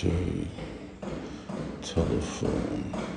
Shade telephone.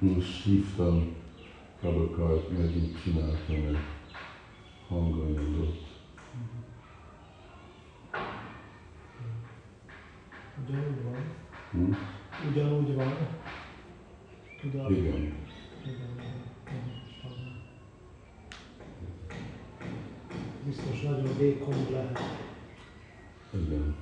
Most hívtam Prabhakart, meg így csináltam egy hanganyagot. Ugyanúgy van. Hm? Ugyanúgy van. Igen. Igen. Biztos nagyon vékony lehet. Igen.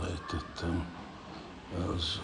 felejtettem. Az